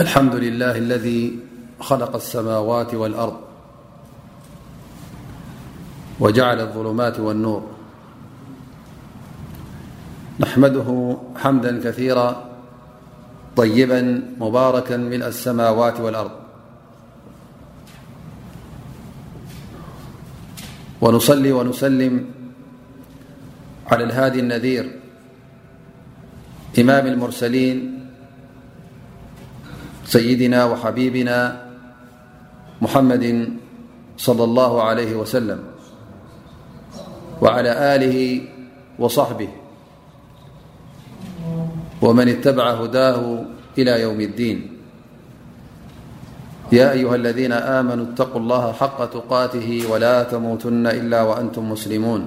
الحمد لله الذي خلق السماوات والأرض وجعل الظلمات والنور نحمده حمدا كثيرا طيبا مباركا من السماوات والأرض ونصل ونسلم على الهادي النذير إمام المرسلين سيدنا وحبيبنا محمد صلى الله عليه وسلم وعلى آله وصحبه ومن اتبع هداه إلى يوم الدين يا أيها الذين آمنوا اتقوا الله حق تقاته ولا تموتن إلا وأنتم مسلمون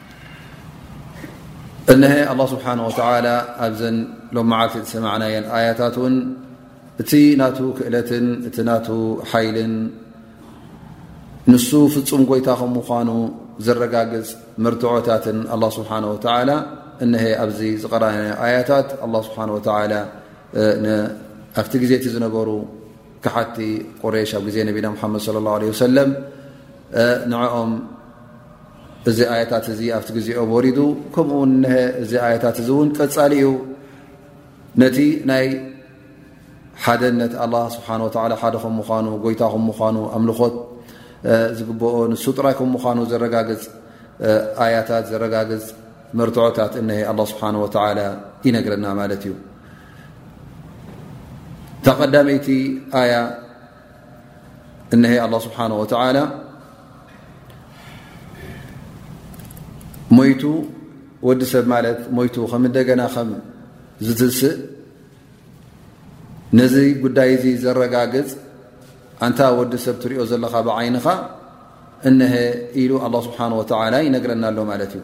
እነሀ ኣላ ስብሓን ወተላ ኣብዘን ሎም መዓልቲ ዝሰማዕናየን ኣያታት እውን እቲ ናቱ ክእለትን እቲ ናቱ ሓይልን ንሱ ፍፁም ጎይታ ከም ምኳኑ ዘረጋግፅ መርትዖታትን ኣላ ስብሓን ወተላ እነሀ ኣብዚ ዝቀረናዮ ኣያታት ኣላ ስብሓን ወተላ ኣብቲ ግዜ እቲ ዝነበሩ ክሓቲ ቁሬሽ ኣብ ግዜ ነቢና ሓመድ ለ ላ ለ ወሰለም ንኦም እዚ ኣያታት እዚ ኣብቲ ግዜኦም ወሪዱ ከምኡ ውን እነሀ እዚ ኣያታት እዚ እውን ቀፃሊ እዩ ነቲ ናይ ሓደነት ኣላ ስብሓን ወተላ ሓደ ከም ምኳኑ ጎይታ ከም ምኳኑ ኣምልኾት ዝግበኦ ንሱ ጥራይ ከም ምኳኑ ዘረጋግፅ ኣያታት ዘረጋግፅ መርትዖታት እነሀ ኣላ ስብሓን ወተላ ይነግረና ማለት እዩ እታ ቀዳመይቲ ኣያ እነሀ ኣላ ስብሓን ወተላ ሞይቱ ወዲ ሰብ ማለት ሞይቱ ከም እንደገና ከም ዝትስእ ነዚ ጉዳይ እዚ ዘረጋግፅ ኣንታ ወዲ ሰብ ትሪኦ ዘለኻ ብዓይንኻ እነሀ ኢሉ ኣላ ስብሓን ወተላ ይነግረና ኣሎ ማለት እዩ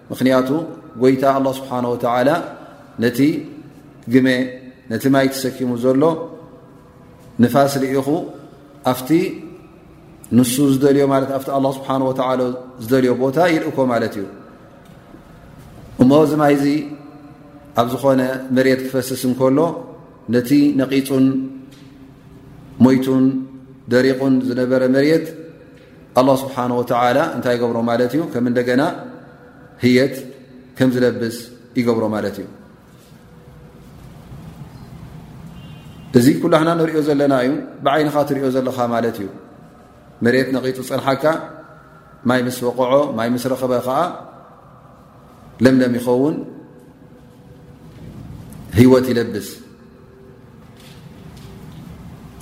ምኽንያቱ ጎይታ ኣላ ስብሓን ወተዓላ ነቲ ግመ ነቲ ማይ ተሰኪሙ ዘሎ ንፋስ ልኢኹ ኣቲ ንሱ ዝደልዮ ማ ኣ ኣላ ስብሓን ወ ዝደልዮ ቦታ ይልእኮ ማለት እዩ እሞ እዚ ማይ እዚ ኣብ ዝኾነ መሬት ክፈስስ እንከሎ ነቲ ነቒፁን ሞይቱን ደሪቑን ዝነበረ መሬት ኣላ ስብሓን ወተዓላ እንታይ ይገብሮ ማለት እዩ ከም እንደገና ህየት ከም ዝለብስ ይገብሮ ማለት እዩ እዚ ኩላህና ንሪኦ ዘለና እዩ ብዓይንኻ ትሪኦ ዘለኻ ማለት እዩ መሬት ነቒፁ ፀንሓካ ማይ ምስ ወቕዖ ማይ ምስ ረኸበ ከዓ ለምለም ይኸውን ህይወት ይለብስ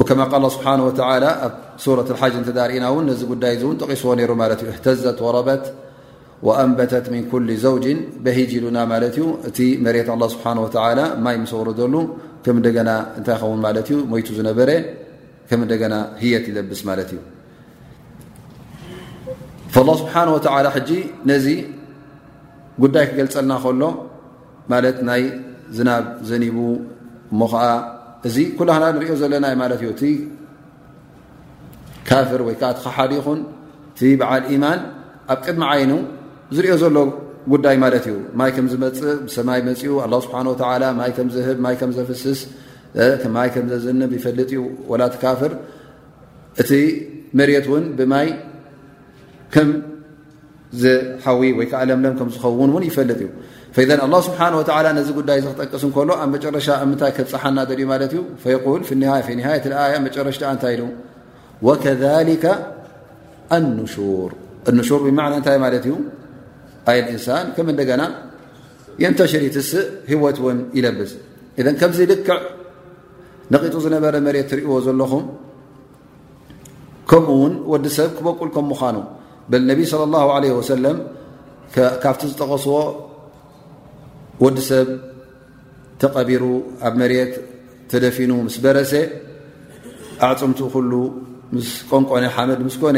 ከማ ቃል ስብሓ ወ ኣብ ሱረት ሓጅ እተዳርእና እውን ነዚ ጉዳይ እዚ እውን ጠቂስዎ ነይሩ ማለት እዩ እህተዘት ወረበት ወኣንበተት ምን ኩል ዘውጅ በሂጅ ኢሉና ማለት እዩ እቲ መሬት ኣ ስብሓ ወ ማይ ምስ ወረደሉ ከም እንደገና እንታይ ይኸውን ማለት እዩ ሞይቱ ዝነበረ ከም እንደገና ህየት ይለብስ ማለት እዩ ላ ስብሓን ወተላ ሕጂ ነዚ ጉዳይ ክገልፀልና ከሎ ማለት ናይ ዝናብ ዘኒቡ እሞ ከዓ እዚ ኩላና ንሪኦ ዘለና ዩ ማለት እዩ እቲ ካፍር ወይ ከዓ እቲ ክሓዲ ይኹን እቲ በዓል ኢማን ኣብ ቅድሚ ዓይኑ ዝሪኦ ዘሎ ጉዳይ ማለት እዩ ማይ ከም ዝመፅእ ብሰማይ መፅኡ ኣላ ስብሓን ወተላ ማይ ከም ዝህብ ማይ ከም ዘፍስስ ማይ ከም ዘዝንብ ይፈልጥ እዩ ወላ ቲ ካፍር እቲ መሬት እውን ብማይ ከም ዝሓዊ ወይ ከዓ ለምለም ከም ዝኸውን እውን ይፈልጥ እዩ ፈዘ ኣላ ስብሓን ወላ ነዚ ጉዳይ ዚ ክጠቅስ እንከሎ ኣብ መጨረሻ ኣብ ምንታይ ከብፅሓና ደልዩ ማለት እዩ ፈይቁል ፍኒሃይፍኒሃየት ኣያ መጨረሽቲ እንታይ ኢሉ ወከሊከ ኣንሹር ኣንሹር ብማዕና እንታይ ማለት እዩ ኣይ ልእንሳን ከም እንደገና የንተሽር ይትስእ ህወት ውን ይለብስ እን ከምዚ ልክዕ ነቂጡ ዝነበረ መሬት ትሪእዎ ዘለኹም ከምኡ ውን ወዲ ሰብ ክበቁል ከም ምዃኑ በል ነቢ صለ ላه ለ ወሰለም ካብቲ ዝጠቐስዎ ወዲ ሰብ ተቐቢሩ ኣብ መሬት ተደፊኑ ምስ በረሰ ኣዕፅምቲ ኩሉ ምስ ቆንቆነ ሓመድ ምስ ኮነ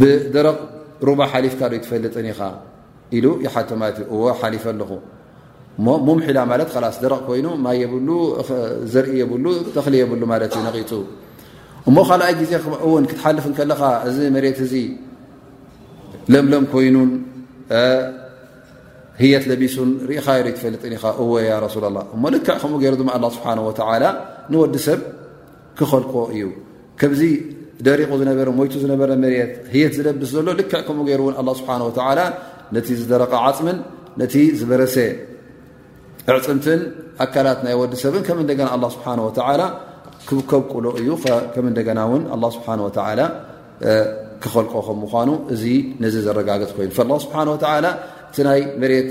ብደረቕ ሩባ ሓሊፍካ ዶ ትፈልጥን ኢኻ ኢሉ ይሓቶ ማለት እዩ እዎ ሓሊፈ ኣለኹ እሞ ሙምሒላ ማለት ላስ ደረቕ ኮይኑ ማይ የብሉ ዘርኢ የብሉ ተኽሊ የብሉ ማለት እዩ ነቒፁ እሞ ካልኣይ ግዜ እውን ክትሓልፍ ከለኻ እዚ መሬት እዚ ለምለም ኮይኑን ህየት ለቢሱን ርኢኻ ዶ ትፈልጥን ኢኻ እወ ያ ረሱላ ላ እሞ ልክዕ ከምኡ ገይሩ ድማ ኣላ ስብሓን ወተዓላ ንወዲ ሰብ ክኸልቆ እዩ ከምዚ ደሪቑ ዝነበረ ሞይቱ ዝነበረ መሬት ህየት ዝለብስ ዘሎ ልክዕ ከምኡ ገይሩ እውን ኣላ ስብሓን ወተዓላ ነቲ ዝደረቐ ዓፅምን ነቲ ዝበረሰ ዕፅምትን ኣካላት ናይ ወዲ ሰብን ከም እንደገና ኣላ ስብሓን ወተዓላ ክከብቁሎ እዩ ከም እንደገና እውን ኣላ ስብሓን ወተዓላ ክኸልቆ ከም ምኳኑ እዚ ነዚ ዘረጋገፅ ኮይኑ ኣላ ስብሓን ወተዓላ እቲ ናይ መሬት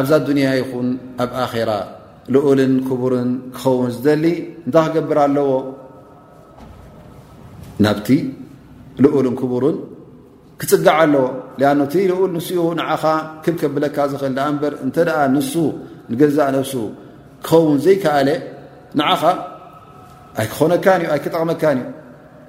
ኣብዛ ዱንያ ይኹን ኣብ ኣኼራ ልኡልን ክቡርን ክኸውን ዝደሊ እንታይ ክገብር ኣለዎ ናብቲ ልኡልን ክቡርን ክፅጋዕ ኣለዎ ኣኑ እቲ ልኡል ንስኡ ንዓኻ ክብ ከብለካ ዝኽእል ኣ እምበር እንተ ንሱ ንገዛእ ነብሱ ክኸውን ዘይከኣለ ንዓኻ ኣይክኾነካን እዩ ኣይክጠቕመካን እዩ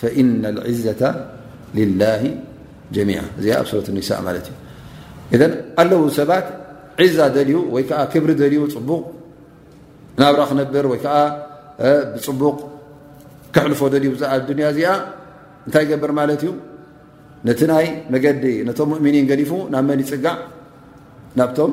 ፈኢነ ኣልዒዘተ ልላሂ ጀሚዓ እዚኣ ኣብ ሱረት ኒሳእ ማለት እዩ እዘን ኣለዉ ሰባት ዒዛ ደልዩ ወይ ከዓ ክብሪ ደልዩ ፅቡቕ ናብራ ክነብር ወይ ከዓ ብፅቡቕ ክሕልፎ ደልዩ ብዛዕ ኣዱንያ እዚኣ እንታይ ይገብር ማለት እዩ ነቲ ናይ መገዲ ነቶም ሙእሚኒን ገዲፉ ናብ መን ይፅጋዕ ናብቶም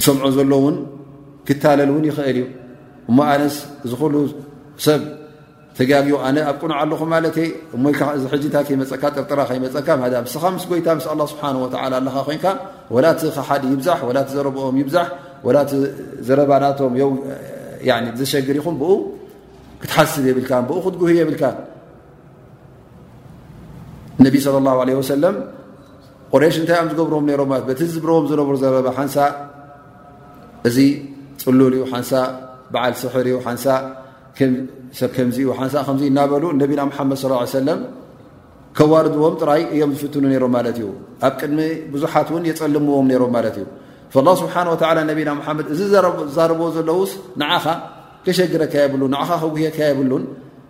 ዝሰምዖ ዘሎ ውን ክታለል ውን ይኽእል እዩ እሞ ኣነስ እዚ ሉ ሰብ ተጋግዮ ኣነ ኣብ ቅኑዕ ኣለኹ ማለ እሞ ኢልካ እዚ ሕጂታ ከይመፀካ ጥርጥራ ከይመፀካ ስኻ ምስ ጎይታ ምስ ኣላ ስብሓን ወ ኣለኻ ኮይንካ ወላ እቲ ክሓዲ ይብዛሕ ወላ እቲ ዘረብኦም ይብዛሕ ወላ እቲ ዘረባ ናቶም ዘሸግር ይኹም ብኡ ክትሓስብ የብልካ ብኡ ክትጉህ የብልካ ነቢ ለ ላ ለ ወሰለም ቁሬሽ እንታይ እዮም ዝገብርዎም ነሮም ማለት በቲ ዝዝብረዎም ዝነብሩ ዘረባ ሓንሳ እዚ ፅሉል እዩ ሓንሳ በዓል ስሕር እዩ ሓንሳ ሰብ ከምዚ እዩ ሓንሳ ከምዚ እናበሉ ነቢና ሓመድ ስ ሰለም ከዋርድዎም ጥራይ እዮም ዝፍትኑ ነሮም ማለት እዩ ኣብ ቅድሚ ብዙሓት እውን የፀልምዎም ነሮም ማለት እዩ ላ ስብሓን ወላ ነቢና ሓመድ እዚ ዛረብዎ ዘለውስ ንዓኻ ከሸግረካ የብሉን ንኻ ከጉህካ የብሉን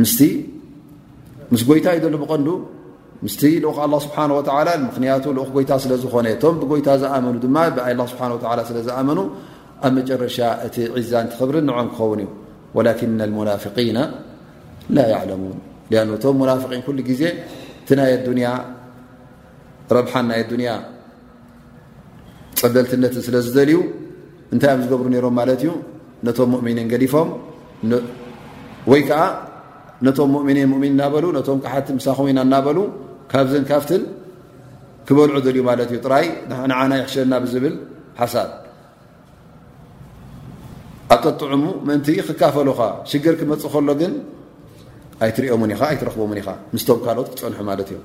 ምስቲ ምስ ጎይታ ዩ ዘሎ ብቐንዱ ምስቲ ልኡኽ ኣላ ስብሓን ወተላ ምኽንያቱ ልኡኽ ጎይታ ስለ ዝኾነ እቶም ብጎይታ ዝኣመኑ ድማ ብኣላ ስብሓን ወላ ስለ ዝኣመኑ ኣብ መጨረሻ እቲ ዒዛን ትኽብርን ንዖም ክኸውን እዩ ወላኪን ልሙናፍቂና ላ ያዕለሙን ኣ እቶም ሙናፍቒን ኩሉ ግዜ እቲ ናይ ኣዱንያ ረብሓን ናይ ኣዱንያ ፀበልትነትን ስለ ዝደልዩ እንታይ እዮም ዝገብሩ ነይሮም ማለት እዩ ነቶም ሙእሚኒን ገዲፎም ወይ ከዓ ነቶም ሙእሚኒን ሙእሚን እናበሉ ነቶም ካሓቲ ምሳኹም ኢና እናበሉ ካብዝን ካፍትን ክበልዑ ደልዩ ማለት እዩ ጥራይ ንዓና ይሕሸና ብዝብል ሓሳብ ኣጠጥዑሙ ምእንቲ ክካፈሉኻ ሽግር ክመፅእ ከሎ ግን ኣይትሪኦምን ኢኻ ኣይትረኽቦምን ኢኻ ምስቶም ካልኦት ክፀንሑ ማለት እዮም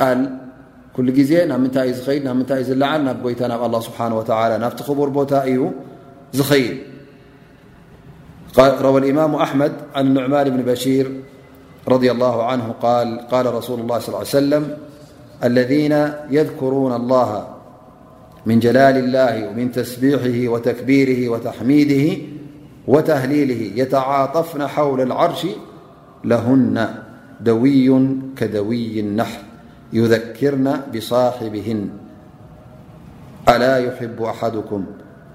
الكلالله سبحانه وتعالىتخبرت خيروى الإمام أحمد عن النعمان بن بشير ر الله عنهال رسول الله صلى سلم الذين يذكرون الله من جلال الله من تسبيحه وتكبيره وتحميده وتهليله يتعاطفن حول العرش لهن دوي كدوي نحل يذكرن بصاحبه ألا يحب أحدكم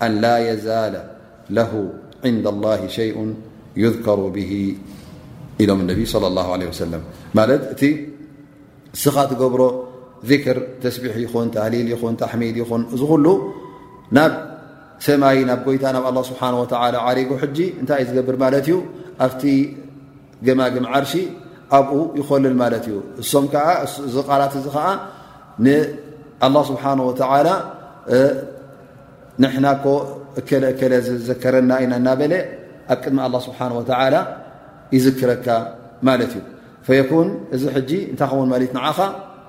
أن لا يزال له عند الله شيء يذكر به إلم النبي صلى الله عليه وسلم ت ت سختجبر ذكر تسبيح ين تهليل ين تحميد ين ل نب ሰማይ ናብ ጎይታ ናብ ኣላ ስብሓን ወተላ ዓሪጉ ሕጂ እንታይ እዩ ዝገብር ማለት እዩ ኣብቲ ገማግም ዓርሺ ኣብኡ ይኮልል ማለት እዩ እሶም ከዓ እዚ ቃላት እዚ ከዓ ንኣላ ስብሓን ወተላ ንሕና ኮ እከለ እከለ ዝዘከረና ኢና እናበለ ኣብ ቅድሚ ኣላ ስብሓን ወተላ ይዝክረካ ማለት እዩ ፈየኩን እዚ ሕጂ እንታይ ኸውን ማለት ንዓኻ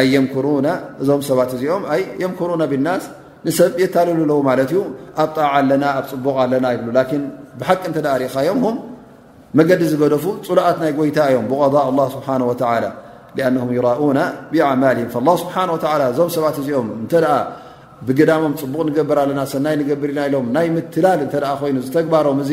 ኣየምክሩና እዞም ሰባት እዚኦም ኣይ የምክሩና ብናስ ንሰብ የታልሉ ኣለዉ ማለት እዩ ኣብ ጣዓ ኣለና ኣብ ፅቡቕ ኣለና ይብሉ ላኪን ብሓቂ እንተ ሪእኻዮም ም መገዲ ዝገደፉ ፅሉኣት ናይ ጎይታ እዮም ብቐض ላ ስብሓን ወተላ ኣንም ይራኡና ብኣማልም ላ ስብሓን ወላ እዞም ሰባት እዚኦም እንተ ብግዳሞም ፅቡቕ ንገብር ኣለና ሰናይ ንገብር ኢና ኢሎም ናይ ምትላል እተ ኮይኑ ዝተግባሮም እዙ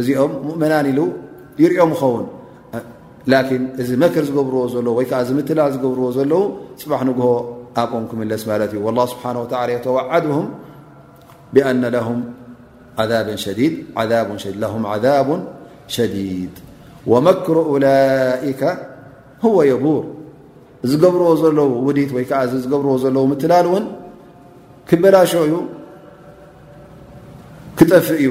እዚኦም ሙእመናን ኢሉ ይርኦም ይኸውን ላኪን እዚ መክር ዝገብርዎ ዘለዉ ወይ ከዓ ዝምትላዕ ዝገብርዎ ዘለዉ ፅባሕ ንግሆ ኣብኦም ክምለስ ማለት እዩ ላ ስብሓን ወ የተዋዓድም ብኣነ ም ዓዛብ ሸዲድ ወመክሩ ላይከ ህወ የቡር ዝገብርዎ ዘለዉ ውዲት ወይ ከዓ ዝገብርዎ ዘለዉ ምትላል እውን ክበላሾ እዩ ክጠፍእ እዩ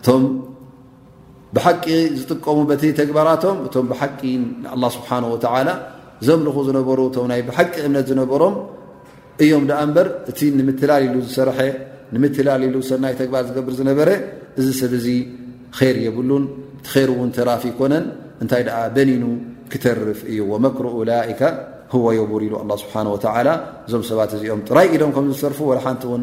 እቶም ብሓቂ ዝጥቀሙ በቲ ተግባራቶም እቶም ብሓቂ ንኣላ ስብሓን ወተላ ዘምልኹ ዝነበሩ እቶም ናይ ብሓቂ እምነት ዝነበሮም እዮም ደኣ እምበር እቲ ንምትላል ኢሉ ዝሰርሐ ንምትላል ኢሉ ሰናይ ተግባር ዝገብር ዝነበረ እዚ ሰብ እዚ ኼር የብሉን እቲ ኼር እውን ተራፊ ይኮነን እንታይ ደኣ በኒኑ ክተርፍ እዩ ወመክሩ ላይካ ህወ የቡር ኢሉ ኣላ ስብሓን ወተላ እዞም ሰባት እዚኦም ጥራይ ኢሎም ከም ዝተርፉ ወላ ሓንቲ እውን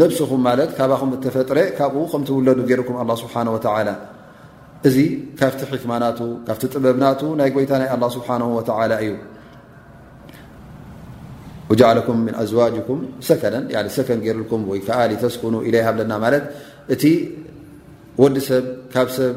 ነብስኹም ማለት ካባኹም እተፈጥረ ካብኡ ከም ትውለዱ ገይሩኩም ኣላ ስብሓን ወተዓላ እዚ ካብቲ ሕክማ ናቱ ካብቲ ጥበብ ናቱ ናይ ጎይታ ናይ ኣላ ስብሓን ወተዓላ እዩ ወጃዓለኩም ምን ኣዝዋጅኩም ሰከነን ሰከን ገይሩልኩም ወይ ከዓ ሊተስኩኑ ኢለይ ሃብለና ማለት እቲ ወዲ ሰብ ካብ ሰብ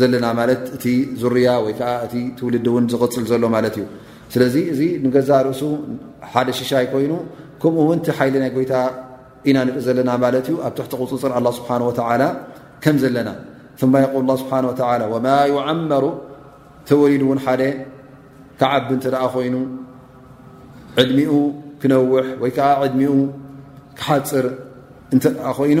ዘለና ማለት እቲ ዙርያ ወይ ከዓ እቲ ትውልዲ እውን ዝቕፅል ዘሎ ማለት እዩ ስለዚ እዚ ንገዛእ ርእሱ ሓደ ሽሻይ ኮይኑ ከምኡ እውን እቲ ሓይሊ ናይ ጎይታ ኢና ንርኢ ዘለና ማለት እዩ ኣብ ትሕቲ ቁፅፅር ኣላ ስብሓን ወተዓላ ከም ዘለና ثማ የቁል ላ ስብሓን ወተላ ወማ ይዓመሩ ተወሊዱ እውን ሓደ ክዓቢ እንተ ደኣ ኮይኑ ዕድሚኡ ክነውሕ ወይ ከዓ ዕድሚኡ ክሓፅር እንተ ኮይኑ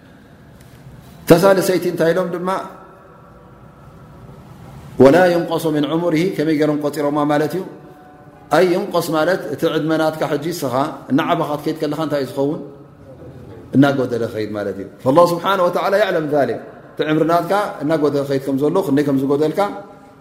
ተሳልሰይቲ እንታይ ኢሎም ድማ ወላ የንቆሶ ምን ዕሙር ከመይ ገሮም ቆፂሮማ ማለት እዩ ኣይ የንቆስ ማለት እቲ ዕድመናትካ ሕጂ ስኻ እናዓባኻ ትከይድ ከለካ እንታይ እዩ ዝኸውን እናጎደለ ክከይድ ማለት እዩ ስብሓ ወ የዕለም ክ እቲ ዕምርናትካ እናጎደለ ክከይድ ከምዘሎ ክንደይ ከምዝጎደልካ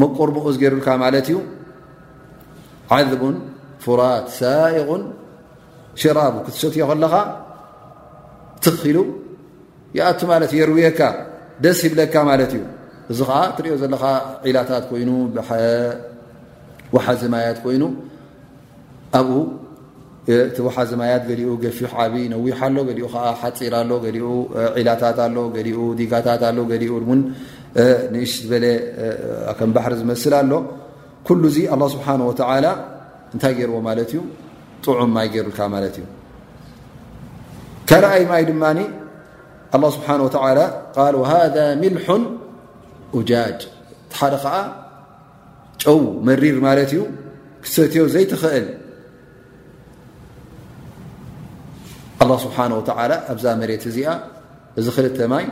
መቁር ምኡዝ ገይሩልካ ማለት እዩ ዓዝቡን ፍራት ሳይቕን ሽራቡ ክትሰትዮ ከለኻ ትኽ ኢሉ ይኣቱ ማለት የርውየካ ደስ ይብለካ ማለት እዩ እዚ ከዓ ትሪኦ ዘለካ ዒላታት ኮይኑ ብሓዚ ማያት ኮይኑ ኣብኡ እቲ ውሓዚ ማያት ገሊኡ ገፊሕ ዓብ ነዊሕ ኣሎ ገሊኡ ከዓ ሓፂር ኣሎ ገሊኡ ዒላታት ኣሎ ገሊኡ ዲጋታት ኣሎ ገሊኡ ን ንእሽ ዝበለ ከም ባሕሪ ዝመስል ኣሎ ኩሉ እዚ ኣላ ስብሓን ወተላ እንታይ ገይርዎ ማለት እዩ ጥዑም ማይ ገይሩልካ ማለት እዩ ካልኣይ ማይ ድማ ኣላ ስብሓን ወተላ ቃል ሃ ሚልሑን ኡጃጅ ሓደ ከዓ ጨው መሪር ማለት እዩ ክሰትዮ ዘይትኽእል ኣላ ስብሓን ወተላ ኣብዛ መሬት እዚኣ እዚ ክልተ ማይ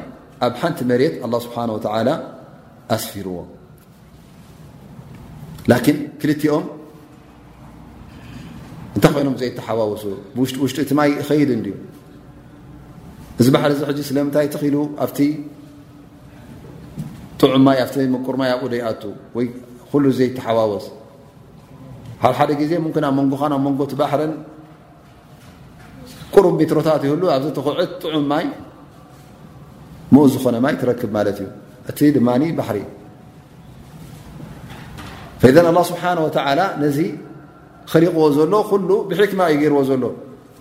ኣብ ሓንቲ መሬት ኣላ ስብሓን ወተላ ኣስፊርዎ ላኪን ክልቲኦም እንታይ ኮይኖም ዘይተሓዋወሱ ብውሽጢ ውሽጢ እቲ ማይ ይኸይድ እንድዩ እዚ ባሕር እዚ ሕጂ ስለምንታይ ትኽኢሉ ኣብቲ ጥዑም ማይ ኣብቲ ዘይምቁር ማይ ኣብኡ ደይኣቱ ወይ ኩሉ ዘይተሓዋወስ ኣብ ሓደ ግዜ ምክን ኣብ መንጎኻን ኣብ መንጎቲ ባሕርን ቁሩብ ሜትሮታት ይህሉ ኣብዚ ተኩዕት ጥዑም ማይ ምኡ ዝኾነ ማይ ትረክብ ማለት እዩ እቲ ድማ ባሕሪ ፈዘን ኣላ ስብሓን ወተዓላ ነዚ ኸሊቕዎ ዘሎ ኩሉ ብሕክማ እዩ ገይርዎ ዘሎ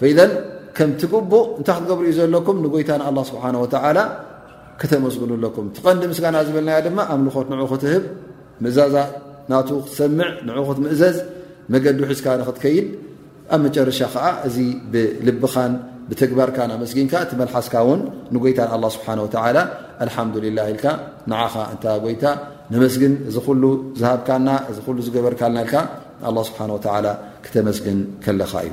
ፈኢዘን ከምቲ ግቡእ እንታይ ክትገብሩ እዩ ዘለኩም ንጎይታ ንኣላ ስብሓን ወተዓላ ክተመስግኑ ኣለኩም ትቐንዲ ምስጋና ዝበልናዮ ድማ ኣምልኾት ንዑ ክትህብ ምእዛዛ ናቱ ክትሰምዕ ንዑ ክትምእዘዝ መገዱ ሒዝካ ንክትከይድ ኣብ መጨረሻ ከዓ እዚ ብልብኻን ብተግባርካን ኣመስጊንካ እቲ መልሓስካ እውን ንጎይታ ንኣላ ስብሓን ወተዓላ ኣልሓምዱልላ ኢልካ ንዓኻ እንታ ጎይታ ነመስግን እዚ ኩሉ ዝሃብካና እዚ ኩሉ ዝገበርካልና ኢልካ ንኣላ ስብሓን ወተዓላ ክተመስግን ከለኻ እዩ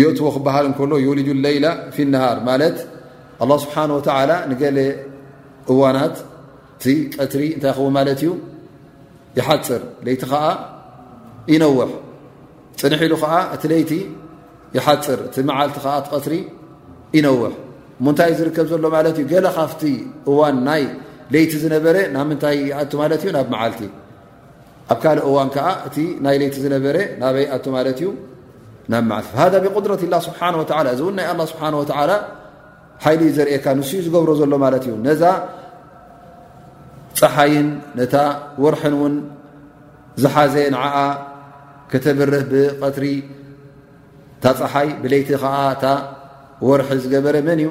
የእትዎ ክበሃል እንከሎ ዩልጁ ለይላ ፊ ነሃር ማለት ኣላ ስብሓን ወተላ ንገለ እዋናት እቲ ቀትሪ እንታይ ይኸውን ማለት እዩ ይሓፅር ለይቲ ከዓ ይነውሕ ፅንሕ ኢሉ ከዓ እቲ ለይቲ ይሓፅር እቲ መዓልቲ ከዓ እቲ ቀትሪ ይነውሕ ምንታይ ዝርከብ ዘሎ ማለት እዩ ገለ ካፍቲ እዋን ናይ ለይቲ ዝነበረ ናብ ምንታይ ይኣቱ ማለት እዩ ናብ መዓልቲ ኣብ ካልእ እዋን ከዓ እቲ ናይ ለይቲ ዝነበረ ናበይ ኣቱ ማለት እዩ ናብ መዓልቲ ሃذ ብقድረት ላ ስብሓን ወ እዚ እውን ናይ ኣላ ስብሓን ወ ሓይሊ ዩ ዘርእካ ንሱ ዩ ዝገብሮ ዘሎ ማለት እዩ ነዛ ፀሓይን ነታ ወርሕን እውን ዝሓዘ ንዓኣ ከተብርህ ብቀትሪ እታ ፀሓይ ብለይቲ ከዓ እታ ወርሒ ዝገበረ መን እዩ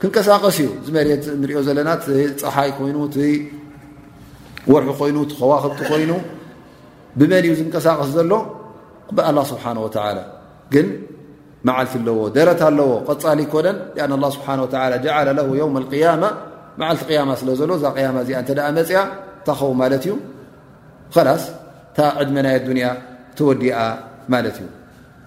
ክንቀሳቀስ እዩ እዚ መሬት ንሪኦ ዘለና እቲ ፀሓይ ኮይኑ እቲ ወርሒ ኮይኑ እቲ ከዋክብቲ ኮይኑ ብመን እዩ ዝንቀሳቀስ ዘሎ ብኣላ ስብሓን ወተላ ግን መዓልቲ ኣለዎ ደረት ኣለዎ ቀፃሊ ይኮነን ኣን ላ ስብሓ ወ ጀዓለ ለ የውም ቅያማ መዓልቲ ቅያማ ስለ ዘሎ እዛ ቅያማ እዚኣ እንተ መፅያ ታኸው ማለት እዩ ኸላስ እታ ዕድመ ናይ ኣዱንያ ተወዲኣ ማለት እዩ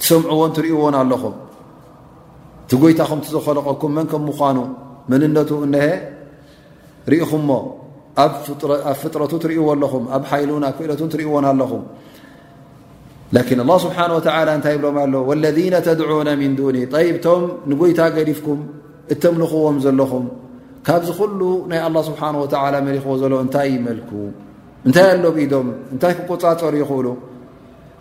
ትሰምዕዎን ትርእዎን ኣለኹም እቲ ጎይታኹም ዘኸለቀኩም መን ከም ምኳኑ መንነቱ እነሀ ርኢኹምሞ ኣብ ፍጥረቱ ትርእዎ ኣለኹም ኣብ ሓይሉን ኣብ ክእለቱን ትርእዎን ኣለኹም ላኪን ኣላ ስብሓን ወተላ እንታይ ይብሎም ኣሎ ወለذነ ተድዑነ ምን ዱኒ ይብቶም ንጎይታ ገዲፍኩም እተምልኽዎም ዘለኹም ካብዚ ኩሉ ናይ ኣላ ስብሓን ወተላ መሪኽዎ ዘሎ እንታይ ይመልኩ እንታይ ኣሎ ብኢዶም እንታይ ክቆፃፀሩ ይኽእሉ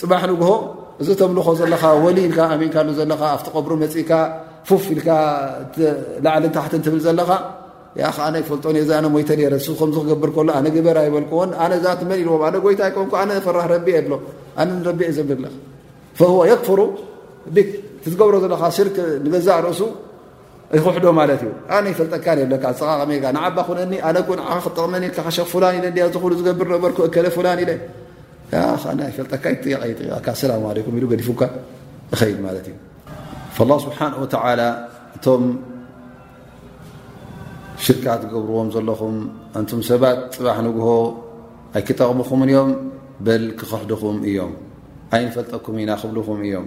ፅባሕ ንግሆ እዚ ተምልኾ ዘለኻ ወሊ ኢልካ ኣሚንካሉ ዘለኻ ኣብቲ ቀብሩ መፅእካ ፉፍ ኢልካ ላዕልን ታሕትን ትብል ዘለኻ ያ ከዓ ናይ ፈልጦ ነዛ ኣነ ሞይተ ነረ ንሱ ከምዚ ክገብር ከሎ ኣነ ግበር ኣይበልክዎን ኣነ ዛት መን ኢልዎም ኣነ ጎይታ ኣይኮንኩ ኣነ ፈራህ ረቢ እየ ብሎ ኣነ ንረቢ እየ ዘምልኽ ፈህዎ የክፍሩ ብክ እትትገብሮ ዘለኻ ሽርክ ንገዛእ ርእሱ ይክሕዶ ማለት እዩ ኣነ ይፈልጠካ ለካ ፀቃቐመ ጋ ንዓባ ኩነኒ ኣነ ን ክጠቕመኒ ሸክ ፍላ ኢ እዚ ሉ ዝገብር ነበርኩ እከለ ፍላ ኢለ ይፈልጠካ ይጥቃይጥቃካ ሰላም ኩም ኢሉ ገዲፉካ ይኸይድ ማለት እዩ ላ ስብሓን ወተላ እቶም ሽርካ ትገብርዎም ዘለኹም ኣንቱም ሰባት ፅባሕ ንግሆ ኣይክጠቕምኹምን እዮም በል ክኽሕድኹም እዮም ኣይንፈልጠኩም ኢና ክብልኹም እዮም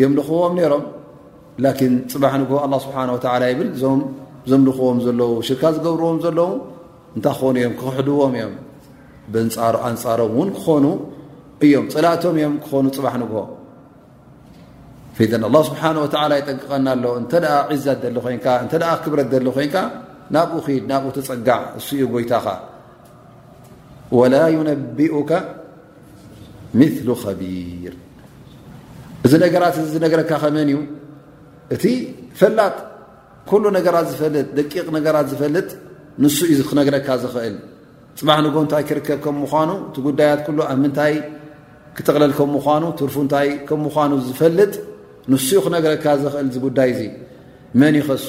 የምልኽዎም ነሮም ላኪን ፅባሕ ንግሆ ኣላ ስብሓን ወተላ ይብል እዞም ዘምልኽዎም ዘለዉ ሽርካ ዝገብርዎም ዘለዉ እንታይ ክኾኑ እዮም ክኽሕድዎም እዮም ብንፃር ኣንፃሮም እውን ክኾኑ እዮም ፅላእቶም እዮም ክኾኑ ፅባሕ ንግሆ ፊደን ኣላ ስብሓን ወተላ ይጠንቅቐና ኣሎ እንተ ዒዛት ደሊ ኮይንካ እንተ ክብረት ደሊ ኮይንካ ናብኡ ክድ ናብኡ ተፀጋዕ እሱኡ ጎይታኻ ወላ ዩነቢኡካ ምሉ ከቢር እዚ ነገራት እዚ ዝነገረካ ከመን እዩ እቲ ፈላጥ ኩሉ ነገራት ዝፈልጥ ደቂቕ ነገራት ዝፈልጥ ንሱ እዩ ክነግረካ ዝኽእል ፅባሕ ንጎ እንታይ ክርከብ ከም ምኳኑ እቲ ጉዳያት ኩሉ ኣብ ምንታይ ክጥቕለል ከም ምኳኑ ትርፉ እንታይ ከም ምኳኑ ዝፈልጥ ንሱ ዩ ክነግረካ ዝኽእል ዝጉዳይ እዙ መን ይኸሱ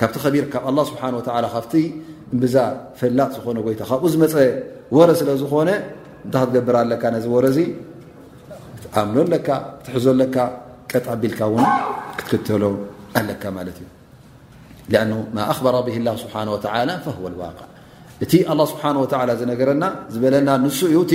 ካብቲ ከቢር ካብ ኣላ ስብሓን ወተላ ካብቲ እምብዛ ፈላጥ ዝኾነ ጎይታ ካብኡ ዝመፀ ወረ ስለ ዝኾነ እንታይ ክትገብር ኣለካ ነዚ ወረ እዚ ክትኣምኖ ኣለካ ክትሕዞ ኣለካ ቀጥ ኣቢልካ እውን ክትክተሎ ኣለካ ማለት እዩ ኣ ማ ኣክበረ ብሂ ላ ስብሓን ወተላ ፈወ ዋቃዕ እቲ ኣላ ስብሓን ወተላ ዝነገረና ዝበለና ንሱ እዩ እቲ